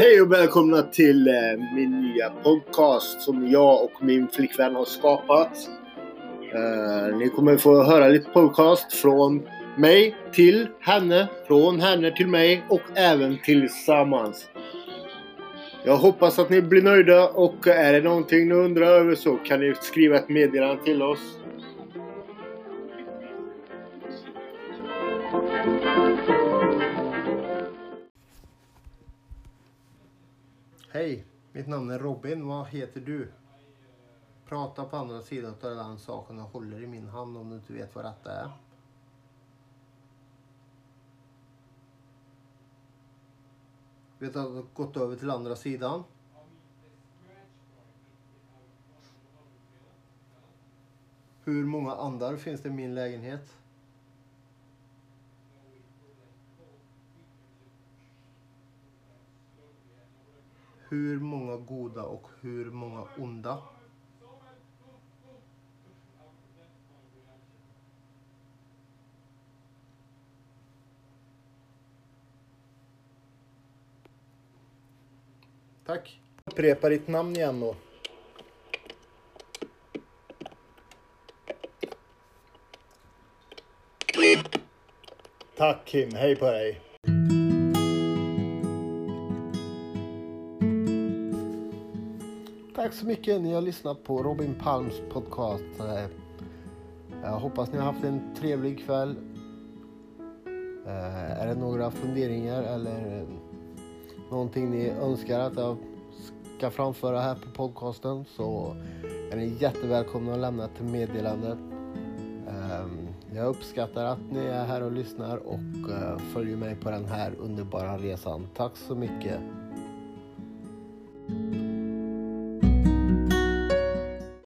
Hej och välkomna till eh, min nya podcast som jag och min flickvän har skapat. Eh, ni kommer få höra lite podcast från mig till henne, från henne till mig och även tillsammans. Jag hoppas att ni blir nöjda och är det någonting ni undrar över så kan ni skriva ett meddelande till oss. Hej, mitt namn är Robin. Vad heter du? Prata på andra sidan av den saken och håller i min hand om du inte vet vad detta är. Vet att du har gått över till andra sidan. Hur många andar finns det i min lägenhet? Hur många goda och hur många onda? Tack. Upprepa ditt namn igen då. Tack Kim, hej på dig. Tack så mycket. Ni har lyssnat på Robin Palms podcast. Eh, jag hoppas ni har haft en trevlig kväll. Eh, är det några funderingar eller någonting ni önskar att jag ska framföra här på podcasten så är ni jättevälkomna att lämna ett meddelande. Ehm, jag uppskattar att ni är här och lyssnar och eh, följer mig på den här underbara resan. Tack så mycket.